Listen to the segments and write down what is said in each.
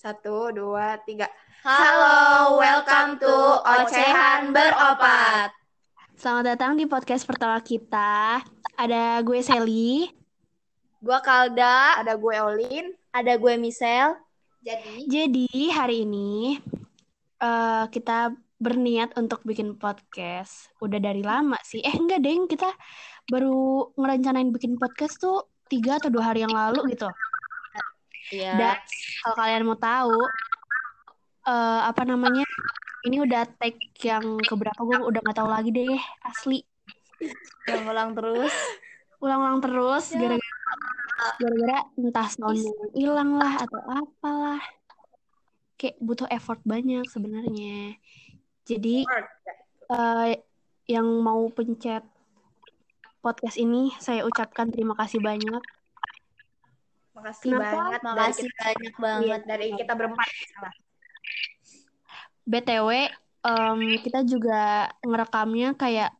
Satu, dua, tiga. Halo, welcome to Ocehan Beropat. Selamat datang di podcast pertama kita. Ada gue Sally. Gua Kalda, Ada gue Olin. ada gue Michelle. Jadi, Jadi hari ini eh, kita berniat untuk bikin podcast. Udah dari lama sih. Eh enggak deng, kita baru ngerencanain bikin podcast tuh tiga atau dua hari yang lalu gitu. Ya, Dan kalau kalian mau tahu eh, apa namanya? Ini udah take yang keberapa gue udah nggak tahu lagi deh asli. ulang terus. Ulang-ulang terus gara-gara gara-gara entah yang hilang lah atau apalah. Kayak butuh effort banyak sebenarnya. Jadi eh, yang mau pencet podcast ini saya ucapkan terima kasih banyak. Makasih Kenapa? banget. dari Makasih kita- banyak banget. dari kita berempat. Salah. BTW em, kita juga ngerekamnya kayak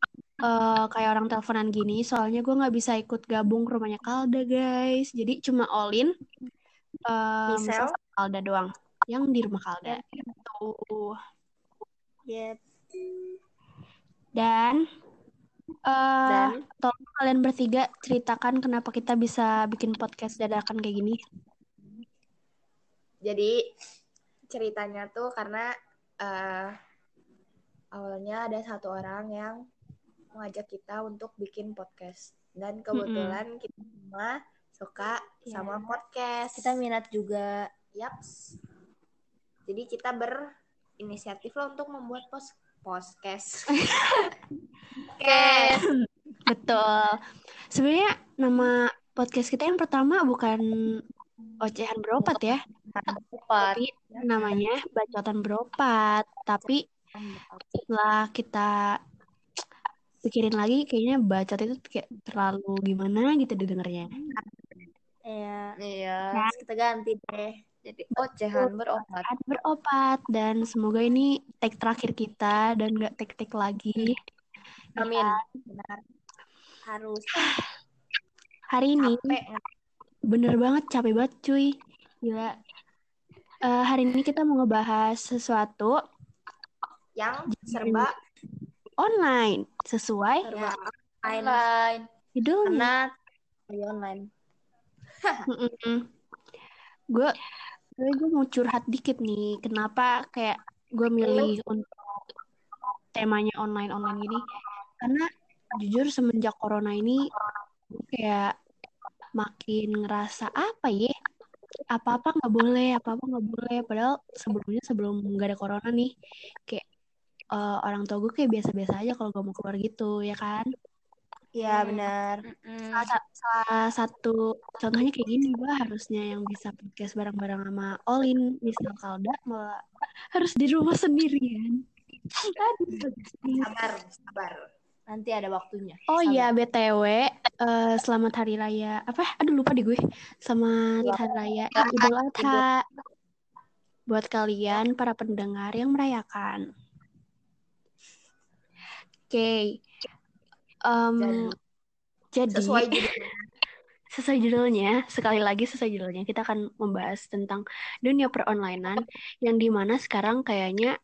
eh, kayak orang teleponan gini. Soalnya gue nggak bisa ikut gabung ke rumahnya Kalda guys. Jadi cuma Olin, sama Kalda doang yang di rumah Kalda. Tuh. Yep. Dan eh Dan tolong kalian bertiga ceritakan kenapa kita bisa bikin podcast dadakan kayak gini. jadi ceritanya tuh karena eh, awalnya ada satu orang yang mengajak kita untuk bikin podcast dan kebetulan kita semua suka Iya. sama podcast. Kita minat juga. Yaps. Jadi kita berinisiatif lah untuk membuat pos podcast. Oke. Betul. Sebenarnya nama podcast kita yang pertama bukan Ocehan Beropat ya, Beropat. tapi namanya Bacotan Beropat. Tapi setelah kita pikirin lagi, kayaknya bacot itu kayak terlalu gimana gitu didengarnya. Iya. Iya. Nah. Kita ganti deh. Jadi ocehan beropat. Ada beropat dan semoga ini take terakhir kita dan gak take-take lagi. Amin. Benar. Harus. Hari ini Capek. bener banget capek banget cuy. Gila. Eh, hari ini kita mau ngebahas sesuatu Yang serba online sesuai Serba online. judulnya. Karena online. Gue gue mau curhat dikit nih. Kenapa kayak gue milih untuk temanya online online gini? Karena jujur semenjak corona ini kayak makin ngerasa apa ya? Apa-apa nggak boleh, apa-apa nggak boleh. Padahal sebelumnya sebelum nggak ada corona nih, kayak eh, orang tua gue kayak biasa-biasa aja kalau gue mau keluar gitu, ya kan? Iya, benar. salah, sa- salah satu contohnya kayak gini gue harusnya yang bisa podcast bareng-bareng sama Olin misal Kalda malah harus di rumah sendirian. Sabar, sabar. Nanti ada waktunya. oh iya btw eh, selamat hari raya. Apa? Aduh lupa deh gue. Selamat hari raya. Idul Adha. Buat kalian para pendengar yang merayakan. Oke Em, Jadi, jadi sesuai judul. sesuai judulnya, sekali lagi sesuai judulnya, kita akan membahas tentang dunia peronlinean yang di mana sekarang kayaknya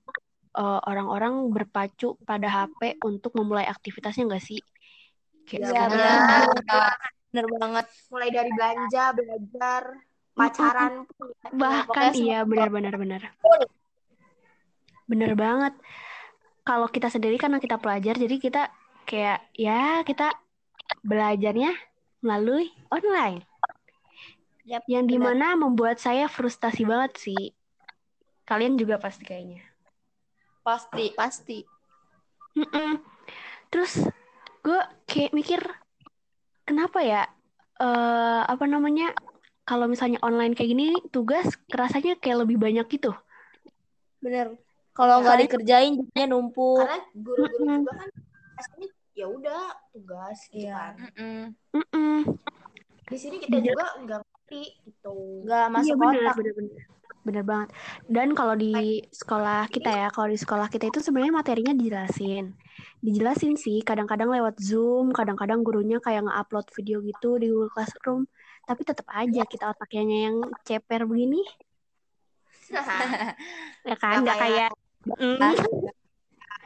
eh, orang-orang berpacu pada HP untuk memulai aktivitasnya nggak sih? Kayak Iya, sekarang benar. benar. Benar banget. Mulai dari belanja, belajar, pacaran pun. bahkan iya benar-benar benar. Benar banget. Kalau kita sendiri karena kita pelajar, jadi kita kayak ya kita belajarnya melalui online. Yap, yang benar. di mana membuat saya frustasi banget sih. Kalian juga pasti kayaknya. Pasti. Pasti. Mm-mm. Terus gue kayak mikir kenapa ya eh apa namanya kalau misalnya online kayak gini tugas kerasanya kayak lebih banyak gitu. Bener. Kalau nggak dikerjain jadinya numpuk. Karena guru-guru juga kan pastinya ya udah tugas gitu Iya. kan. Mm-mm. Mm-mm. Di sini kita juga nggak ngerti gitu. Nggak masuk Iya benar, otak. benar, benar. Benar banget. Dan kalau di sekolah kita ya, kalau di sekolah kita itu sebenarnya materinya dijelasin. Dijelasin sih, kadang-kadang lewat Zoom, kadang-kadang gurunya kayak nge-upload video gitu di Google Classroom. tapi tetap aja kita otaknya yang ceper begini ya kan nggak Nggak kayak Mm.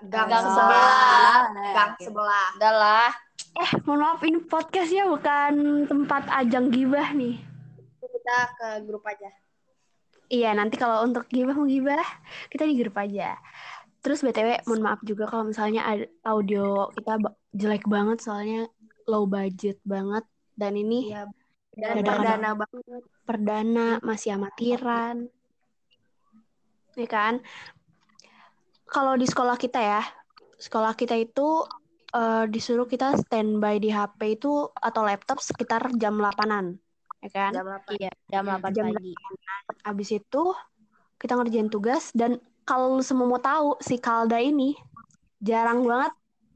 Gang, Gang sebelah sebelah. gang sebelah Udah lah. eh mohon maaf ini podcastnya bukan tempat ajang gibah nih kita ke grup aja Iya, nanti kalau untuk gibah mau gibah, kita di grup aja. Terus BTW, mohon maaf juga kalau misalnya audio kita jelek banget soalnya low budget banget dan ini iya dan dan dana dana banget perdana masih amatiran. Ya kan? Kalau di sekolah kita ya, sekolah kita itu eh, disuruh kita standby di HP itu atau laptop sekitar jam 8-an. Ya kan? jam 8 Iya, jam 8 Jam pagi. Abis itu kita ngerjain tugas dan kalau lu semua mau tahu si Kalda ini jarang banget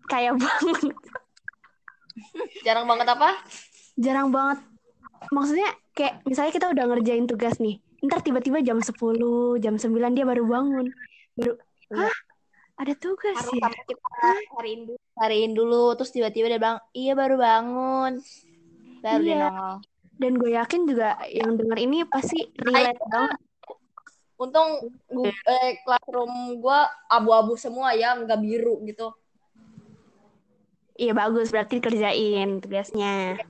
kayak bangun, Jarang banget apa? jarang banget. Maksudnya kayak misalnya kita udah ngerjain tugas nih, ntar tiba-tiba jam 10, jam 9 dia baru bangun. Baru, Iya. hah? Ada tugas harus ya? kita hariin dulu Hariin dulu, terus tiba-tiba dia bilang, iya baru bangun. Baru dia Iya. nongol. Dan gue yakin juga yang denger ini pasti relate banget. Untung gu- eh, classroom gua abu-abu semua ya, nggak biru gitu. Iya bagus, berarti kerjain tugasnya.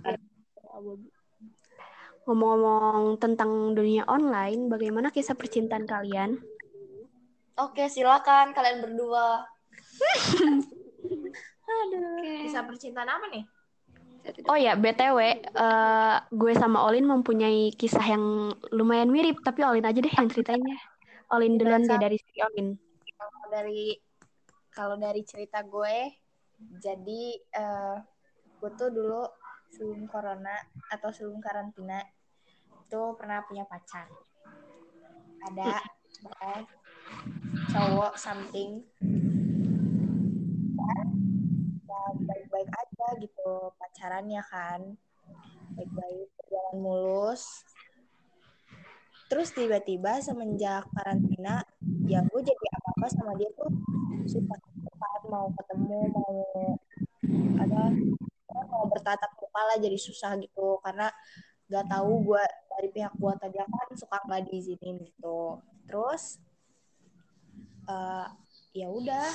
Ngomong-ngomong tentang dunia online, bagaimana kisah percintaan kalian? Oke, silakan kalian berdua. kisah percintaan apa nih Oh ya, BTW, eh, gue sama Olin mempunyai kisah yang lumayan mirip, tapi Olin aja deh yang ceritainnya. Olin duluan deh dari si Olin. kalau dari kalau dari cerita gue jadi eh, gue tuh dulu sebelum corona atau sebelum karantina itu pernah punya pacar ada eh, cowok something dan baik-baik aja gitu pacarannya kan. Baik-baik berjalan mulus. Terus tiba-tiba semenjak karantina ya gue jadi apa apa sama dia tuh susah banget mau ketemu mau ada mau bertatap lah jadi susah gitu. Karena nggak tahu gue dari pihak gue tadi kan suka nggak diizinin gitu. Terus eh, ya udah.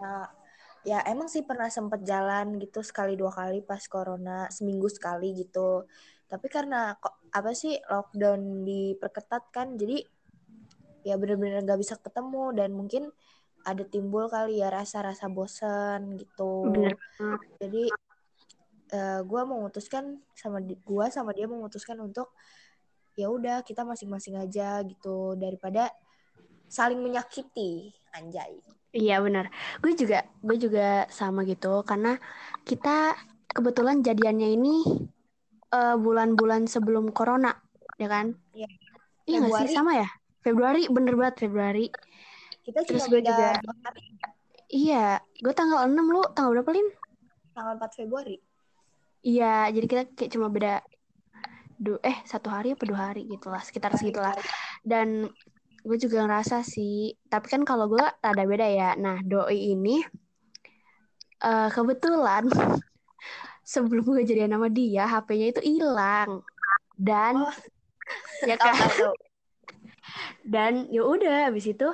Nah, ya emang sih pernah sempet jalan gitu sekali dua kali pas corona seminggu sekali gitu. Tapi karena kok apa sih lockdown diperketat kan jadi ya bener-bener nggak bisa ketemu dan mungkin ada timbul kali ya rasa-rasa bosen gitu. Bener. jadi eh gue memutuskan sama gua sama dia memutuskan untuk ya udah kita masing-masing aja gitu. Daripada saling menyakiti anjay Iya benar. Gue juga, gue juga sama gitu, karena kita kebetulan jadiannya ini eh, bulan-bulan sebelum corona, ya kan? Iya. Iya nggak sih sama ya? Februari, bener banget Februari. kita Terus gue juga Iya, gue tanggal 6 lu tanggal berapa Lin? tanggal 4 Februari Iya, jadi kita kayak cuma beda du eh satu hari apa dua hari gitu lah, sekitar segitulah. Dan gue juga ngerasa sih, tapi kan kalau gue rada beda ya. Nah, doi ini eh kebetulan sebelum gue jadian sama dia, HP-nya itu hilang. Dan Oh. ya kan, tahu. dan ya udah habis itu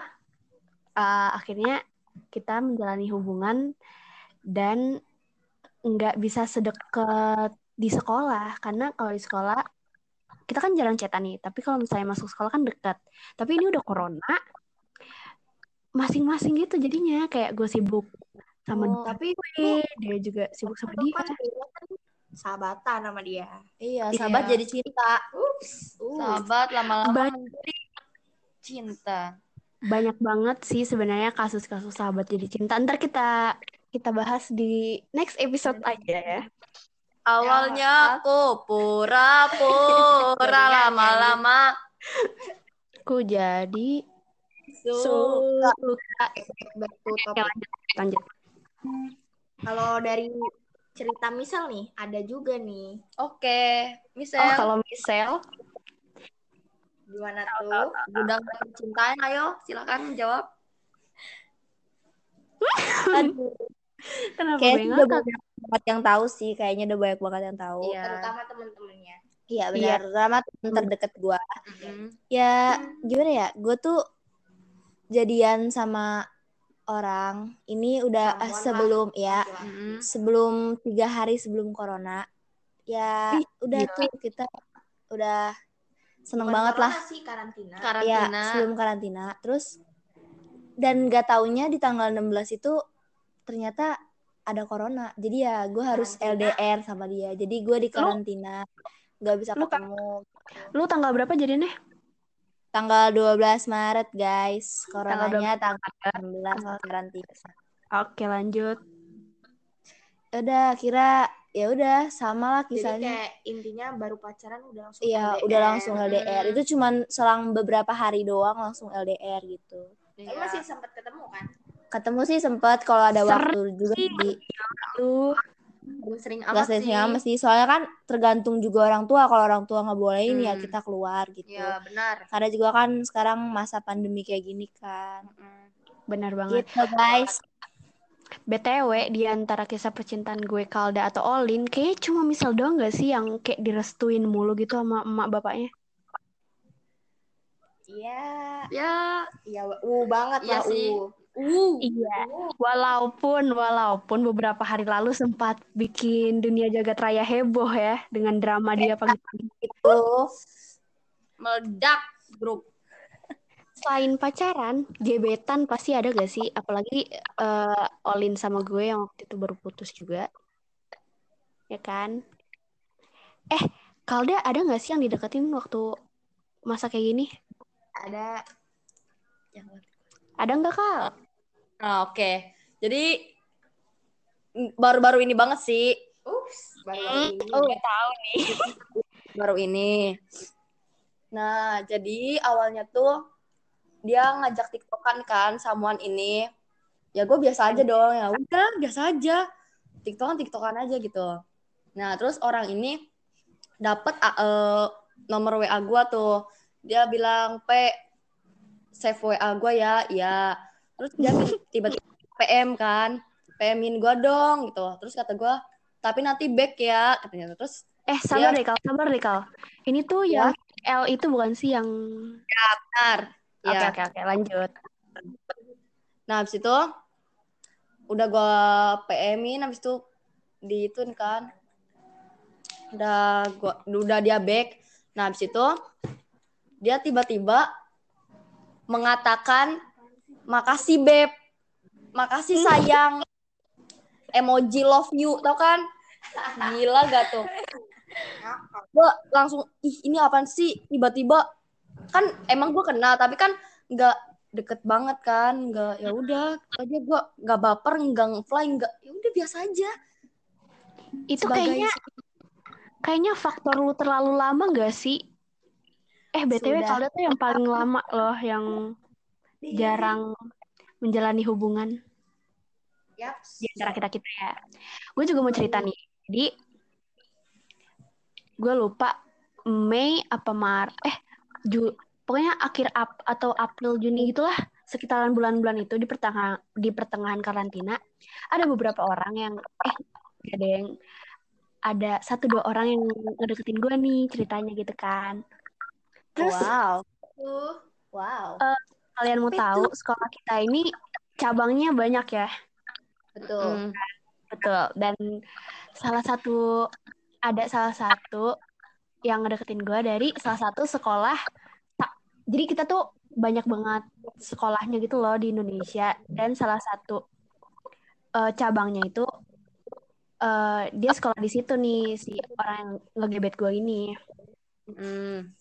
eh, akhirnya kita menjalani hubungan dan nggak bisa sedekat di sekolah karena kalau di sekolah kita kan jarang chatan nih tapi kalau misalnya masuk sekolah kan dekat tapi ini udah corona masing-masing gitu jadinya kayak gue sibuk sama Oh. tapi gue dia juga sibuk sama dia kan sahabatan sama dia Iya, Iya. sahabat jadi cinta. ups uh. Sahabat lama-lama cinta. banyak banget sih sebenarnya kasus-kasus sahabat jadi cinta ntar kita kita bahas di next episode aja ya Awalnya aku pura-pura lama-lama aku jadi suka. lanjut. lanjut. Kalau dari cerita misal nih ada juga nih. Oke, oh misalnya kalau Michelle gimana tuh? gudang percintaan, ayo silakan jawab. Aduh, kenapa kayaknya udah banyak banget yang tahu sih, kayaknya udah banyak banget yang tahu. terutama temen-temennya Iya benar. Rama teman terdekat gue. Ya gimana ya? Gue tuh jadian sama orang ini udah eh, lah. sebelum ya Laki-laki. sebelum tiga hari sebelum corona ya Ih, udah gila. tuh kita udah seneng Bukan banget lah sih karantina. ya Karantina. sebelum karantina terus dan gak taunya di tanggal 16 itu ternyata ada corona jadi ya gue harus Karantina. LDR sama dia jadi gue di karantina nggak bisa Lu- ketemu Lu tanggal berapa jadinya? tanggal 12 Maret guys coronanya tanggal 16 Tanggal- karantina Oke, lanjut. udah kira ya udah sama lah Jadi kisahnya kayak intinya baru pacaran udah langsung Iya, LDR. udah langsung LDR. Hmm. Itu cuman selang beberapa hari doang langsung LDR gitu. Tapi masih sempat ketemu kan? Ketemu sih sempet kalau ada Sering waktu juga di Lu sering amat sering sih. amat sih. Soalnya kan tergantung juga orang tua. Kalau orang tua nggak bolehin ya Hmm. kita keluar gitu. Ya benar. Karena juga kan sekarang masa pandemi kayak gini kan. benar banget. Gitu guys. BTW di antara kisah percintaan gue Kalda atau Olin, kayaknya cuma misal doang gak sih yang kayak direstuin mulu gitu sama emak bapaknya? Iya. Ya, Iya, uh banget Iya lah, sih. uh. Uh. Iya. Walaupun walaupun beberapa hari lalu sempat bikin dunia jagat raya heboh ya dengan drama dia pagi-pagi. Itu Meledak grup. Selain pacaran, gebetan pasti ada gak sih? Apalagi eh, Olin sama gue yang waktu itu baru putus juga. Ya kan? Eh, Kalda ada gak sih yang dideketin waktu masa kayak gini? Ada Ada nggak Kal? Nah, oke. Jadi mm, baru-baru ini banget sih. ups, baru ini. Oh, tahu nih. baru ini. Nah, jadi awalnya tuh dia ngajak tiktokan kan samuan ini. Ya gue biasa aja dong, ya udah biasa aja. Tiktokan tiktokan aja gitu. Nah, terus orang ini dapat uh, nomor WA gue tuh. Dia bilang, "P, save WA gue ya." Ya. Terus dia tiba-tiba PM kan. PM-in gue dong gitu. Terus kata gue, "Tapi nanti back ya." katanya. Terus Eh, sabar deh Kal, sabar deh Kal. Ini tuh Ya. yang L itu bukan sih yang... benar. Oke, Ya. oke, oke, lanjut. Nah, habis itu udah gua PM-in habis itu di itu kan. Udah gua udah dia back. Nah, habis itu dia tiba-tiba mengatakan makasih beb. Makasih sayang. Emoji love you, tau kan? Gila gak tuh? Gue langsung ih ini apaan sih tiba-tiba kan emang gue kenal tapi kan nggak deket banget kan nggak ya udah aja gue nggak baper nggak ngefly nggak ya udah biasa aja Itu Sebagai- kayaknya kayaknya faktor lu terlalu lama gak sih? Eh, BTW. Kalda tuh yang paling lama loh yang jarang menjalani hubungan Yaps. di antara kita kita ya. Gue juga mau cerita nih. Jadi gue lupa Mei apa Mar eh Ju pokoknya akhir Ap atau April Juni gitulah sekitaran bulan-bulan itu di pertengahan di pertengahan karantina ada beberapa orang yang eh ada yang ada satu dua orang yang ngedeketin gue nih ceritanya gitu kan. Terus wow. Uh, Wow. Kalian mau tahu sekolah kita ini cabangnya banyak ya. Betul. Mm. Betul. Dan salah satu ada salah satu yang ngedeketin gue dari salah satu sekolah. Jadi kita tuh banyak banget sekolahnya gitu loh di Indonesia dan salah satu eh, cabangnya itu eh, dia sekolah di situ nih si orang yang ngegebet gue ini. Mm.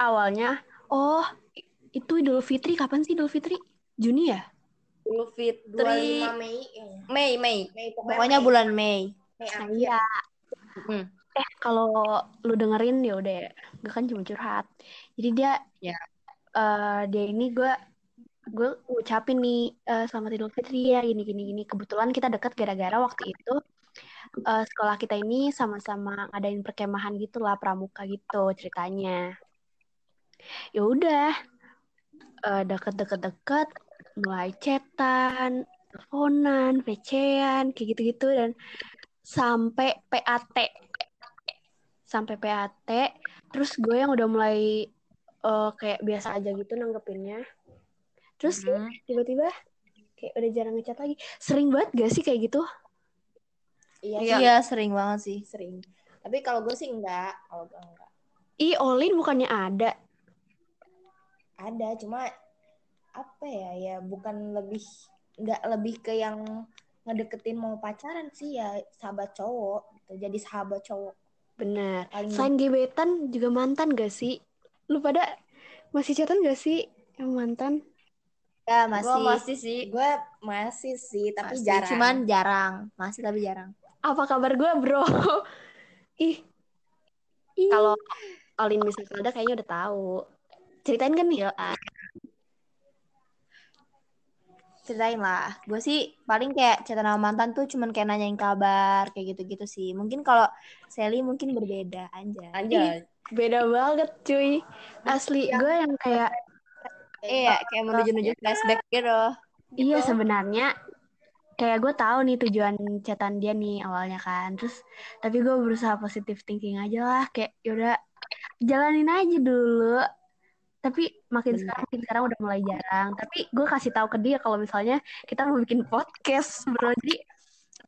Awalnya, oh itu Idul Fitri kapan sih Idul Fitri? Juni ya? Idul Fitri 25 Mei. eh, Mei Mei Mei Pokoknya Mei. bulan Mei. Mei Nah, iya. Hmm. Eh, kalau lu dengerin ya udah, gue kan cuma curhat. Jadi dia, Ya. eh, dia ini gue, gue ucapin nih eh, selamat Idul Fitri ya, gini gini gini. Kebetulan kita deket gara-gara waktu itu eh, sekolah kita ini sama-sama ngadain perkemahan gitu lah, pramuka gitu ceritanya. Ya udah, eh, deket-deket-deket, mulai chatan, teleponan, VC-an, kayak gitu-gitu dan sampai PAT sampai PAT terus gue yang udah mulai uh, kayak biasa aja gitu nanggepinnya terus Hmm. tiba-tiba kayak udah jarang ngechat lagi sering banget gak sih kayak gitu Iya, Iya. sering banget sih. sering. Tapi kalau gue sih enggak, kalau gue enggak. ih Olin bukannya ada Ada, cuma apa ya? Ya bukan lebih enggak lebih ke yang ngedeketin mau pacaran sih ya sahabat cowok gitu. Jadi sahabat cowok. Paling selain gebetan juga mantan gak sih lu pada masih chatan gak sih yang mantan Ya Gua masih. masih sih. gue masih sih, tapi Masih, jarang. Cuman jarang. Masih tapi jarang. apa kabar gue bro ih kalau Olin misalkan ada kayaknya udah tahu ceritain kan nih Yo, ah. Ceritain lah. Gue sih paling kayak chatan sama mantan tuh cuman kayak nanyain kabar kayak gitu-gitu sih. Mungkin kalau Sally mungkin berbeda aja. Anjay. beda banget cuy asli gue yang kayak Iya, kayak menuju-nuju flashback gitu. iya sebenarnya kayak gue tahu nih tujuan chatan dia nih awalnya kan terus tapi gue berusaha positive thinking aja lah kayak yaudah jalanin aja dulu tapi makin Bener. sekarang makin sekarang udah mulai jarang tapi gue kasih tahu ke dia kalau misalnya kita mau bikin podcast bro jadi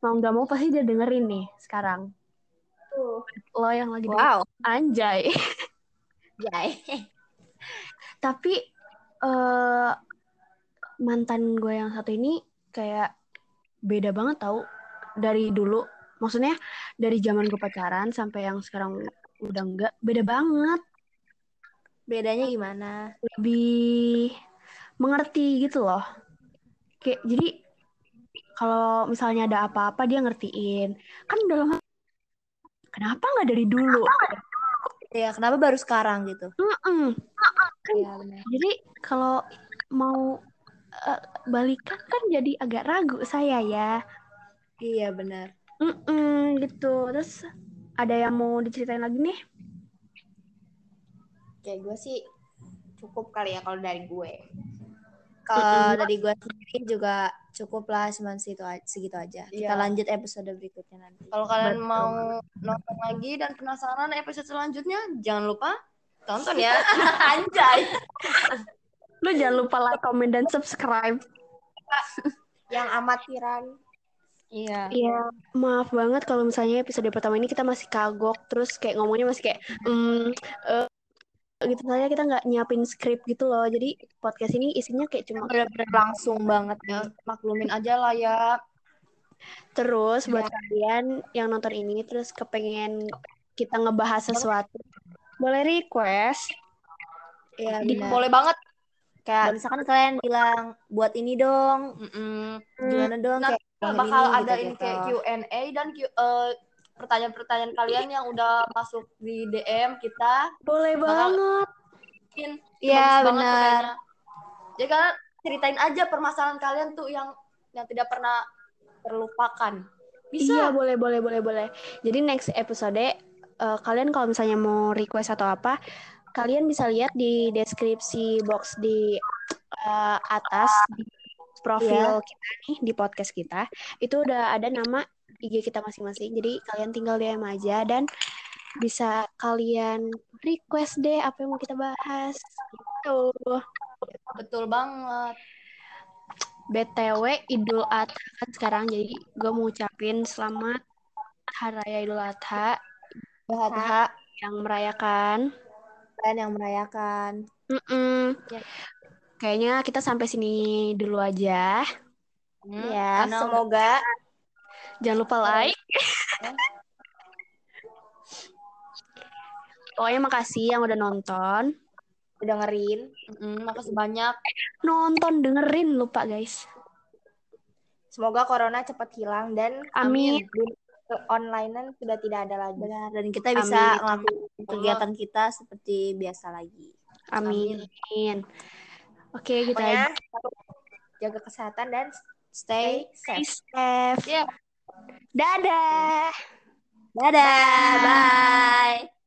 mau nggak mau pasti dia dengerin nih sekarang lo yang lagi. Wow. anjay Jai. tapi eh mantan gue yang satu ini kayak beda banget tau dari dulu maksudnya dari zaman gue pacaran sampai yang sekarang udah enggak beda banget Bedanya gimana? lebih mengerti gitu loh kayak jadi kalau misalnya ada apa-apa dia ngertiin kan dalam kenapa nggak dari dulu Ya, kenapa baru sekarang gitu? Mm-mm. Iya, benar. Jadi kalau mau eh, balikan kan jadi agak ragu saya ya. Iya, benar. Mm-mm, gitu. Terus ada yang mau diceritain lagi nih? Kayak gue sih cukup kali ya kalau dari gue. Kalau dari gue sendiri juga cukup lah cuman situ segitu aja. Kita Iya. lanjut episode berikutnya nanti. Kalau kalian Betul. mau nonton lagi dan penasaran episode selanjutnya, jangan lupa tonton ya. Anjay. Lu jangan lupa like, comment, dan subscribe. Yang amatiran. Iya. Iya, maaf banget kalau misalnya episode pertama ini kita masih kagok, terus kayak ngomongnya masih kayak, hmm, eh, gitu soalnya kita nggak nyiapin skrip gitu loh. Jadi podcast ini isinya kayak cuma Bener-bener langsung banget Ya, maklumin aja lah ya. terus buat kalian yang nonton ini terus kepengen kita ngebahas sesuatu, boleh request. Iya, Di- benar. Boleh banget. Kayak misalkan kalian bilang buat ini dong, Mm-mm. gimana dong Nah, kayak bakal ini, ada gitu-gitu. ini kayak Q&A dan Q- eh, pertanyaan-pertanyaan kalian yang udah masuk di DM kita. Boleh banget. Mungkin Iya, tuh benar. Jadi kalian ceritain aja permasalahan kalian tuh yang yang tidak pernah terlupakan. Bisa. Iya, boleh, boleh, boleh, boleh. Jadi next episode eh, kalian kalau misalnya mau request atau apa, kalian bisa lihat di deskripsi box di eh, atas di profil kita nih di podcast kita. Itu udah ada nama IG kita masing-masing. Jadi kalian tinggal DM aja dan bisa kalian request deh apa yang mau kita bahas. Gitu. Betul banget. BTW Idul Adha kan sekarang jadi gue mau ucapin selamat Hari Raya Idul Adha Bahagia yang merayakan. kalian yang merayakan. Mm-mm. Ya. Kayaknya kita sampai sini dulu aja. Hmm, Ya, semoga Jangan lupa like. Pokoknya makasih yang udah nonton. Dengerin. Mm, makasih banyak. Nonton, dengerin, lupa guys. Semoga corona cepat hilang dan Amin. ke onlinean sudah tidak ada lagi. benar dan kita bisa Amin. ngelakuin kegiatan kita seperti biasa lagi. Amin. Oke, gitu aja. Pokoknya jaga kesehatan dan Stay stay safe. Safe. Ya. Dadah. Dadah, bye.